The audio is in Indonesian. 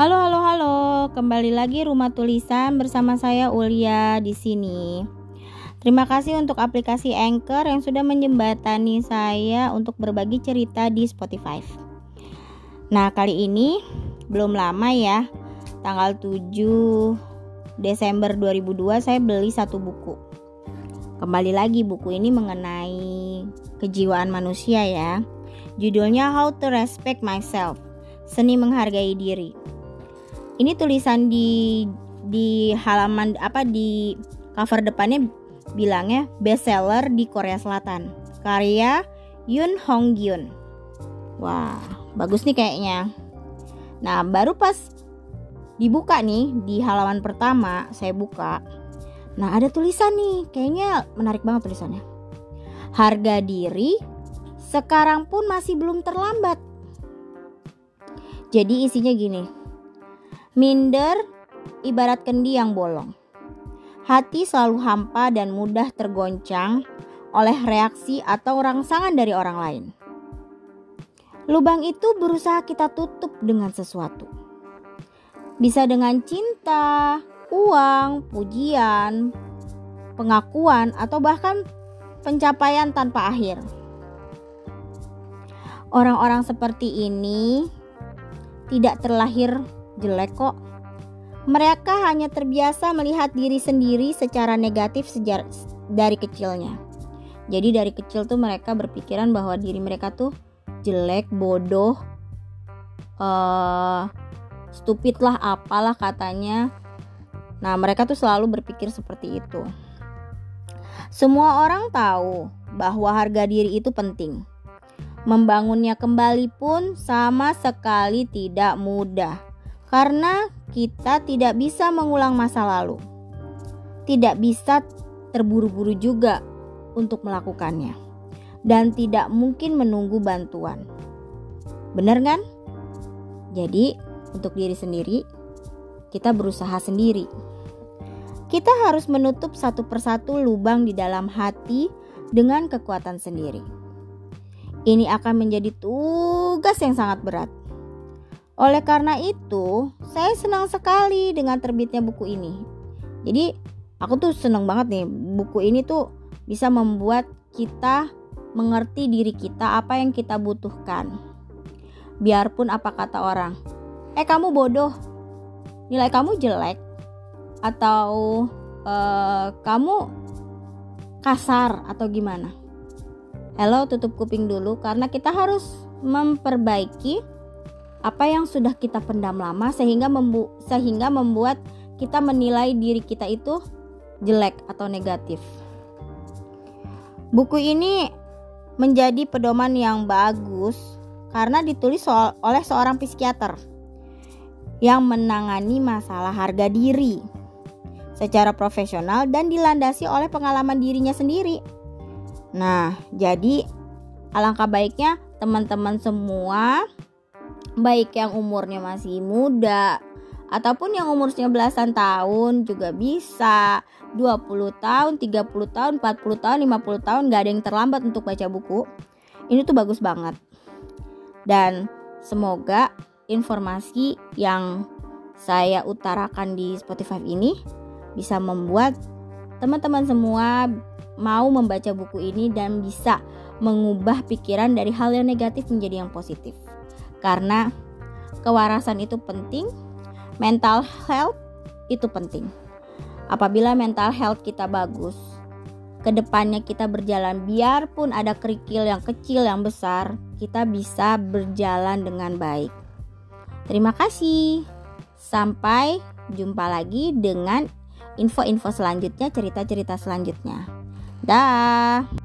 Halo, halo, halo. Kembali lagi Rumah Tulisan bersama saya Ulia di sini. Terima kasih untuk aplikasi Anchor yang sudah menjembatani saya untuk berbagi cerita di Spotify. Nah, kali ini belum lama ya. Tanggal 7 Desember 2002 saya beli satu buku. Kembali lagi buku ini mengenai kejiwaan manusia ya. Judulnya How to Respect Myself. Seni menghargai diri ini tulisan di di halaman apa di cover depannya bilangnya bestseller di Korea Selatan. Karya Yoon Hong Gyun. Wah bagus nih kayaknya. Nah baru pas dibuka nih di halaman pertama saya buka. Nah ada tulisan nih kayaknya menarik banget tulisannya. Harga diri sekarang pun masih belum terlambat. Jadi isinya gini Minder ibarat kendi yang bolong. Hati selalu hampa dan mudah tergoncang oleh reaksi atau rangsangan dari orang lain. Lubang itu berusaha kita tutup dengan sesuatu. Bisa dengan cinta, uang, pujian, pengakuan, atau bahkan pencapaian tanpa akhir. Orang-orang seperti ini tidak terlahir jelek kok. Mereka hanya terbiasa melihat diri sendiri secara negatif sejak dari kecilnya. Jadi dari kecil tuh mereka berpikiran bahwa diri mereka tuh jelek, bodoh, uh, stupid lah, apalah katanya. Nah mereka tuh selalu berpikir seperti itu. Semua orang tahu bahwa harga diri itu penting. Membangunnya kembali pun sama sekali tidak mudah karena kita tidak bisa mengulang masa lalu. Tidak bisa terburu-buru juga untuk melakukannya, dan tidak mungkin menunggu bantuan. Benar kan? Jadi, untuk diri sendiri, kita berusaha sendiri. Kita harus menutup satu persatu lubang di dalam hati dengan kekuatan sendiri. Ini akan menjadi tugas yang sangat berat oleh karena itu, saya senang sekali dengan terbitnya buku ini. Jadi, aku tuh senang banget nih. Buku ini tuh bisa membuat kita mengerti diri kita apa yang kita butuhkan. Biarpun apa kata orang, "Eh, kamu bodoh. Nilai kamu jelek." Atau uh, kamu kasar atau gimana? Halo, tutup kuping dulu karena kita harus memperbaiki apa yang sudah kita pendam lama sehingga membu sehingga membuat kita menilai diri kita itu jelek atau negatif. Buku ini menjadi pedoman yang bagus karena ditulis soal, oleh seorang psikiater yang menangani masalah harga diri secara profesional dan dilandasi oleh pengalaman dirinya sendiri. Nah, jadi alangkah baiknya teman-teman semua baik yang umurnya masih muda ataupun yang umurnya belasan tahun juga bisa. 20 tahun, 30 tahun, 40 tahun, 50 tahun gak ada yang terlambat untuk baca buku. Ini tuh bagus banget. Dan semoga informasi yang saya utarakan di Spotify ini bisa membuat teman-teman semua mau membaca buku ini dan bisa mengubah pikiran dari hal yang negatif menjadi yang positif karena kewarasan itu penting, mental health itu penting. Apabila mental health kita bagus, ke depannya kita berjalan biarpun ada kerikil yang kecil yang besar, kita bisa berjalan dengan baik. Terima kasih. Sampai jumpa lagi dengan info-info selanjutnya, cerita-cerita selanjutnya. Dah.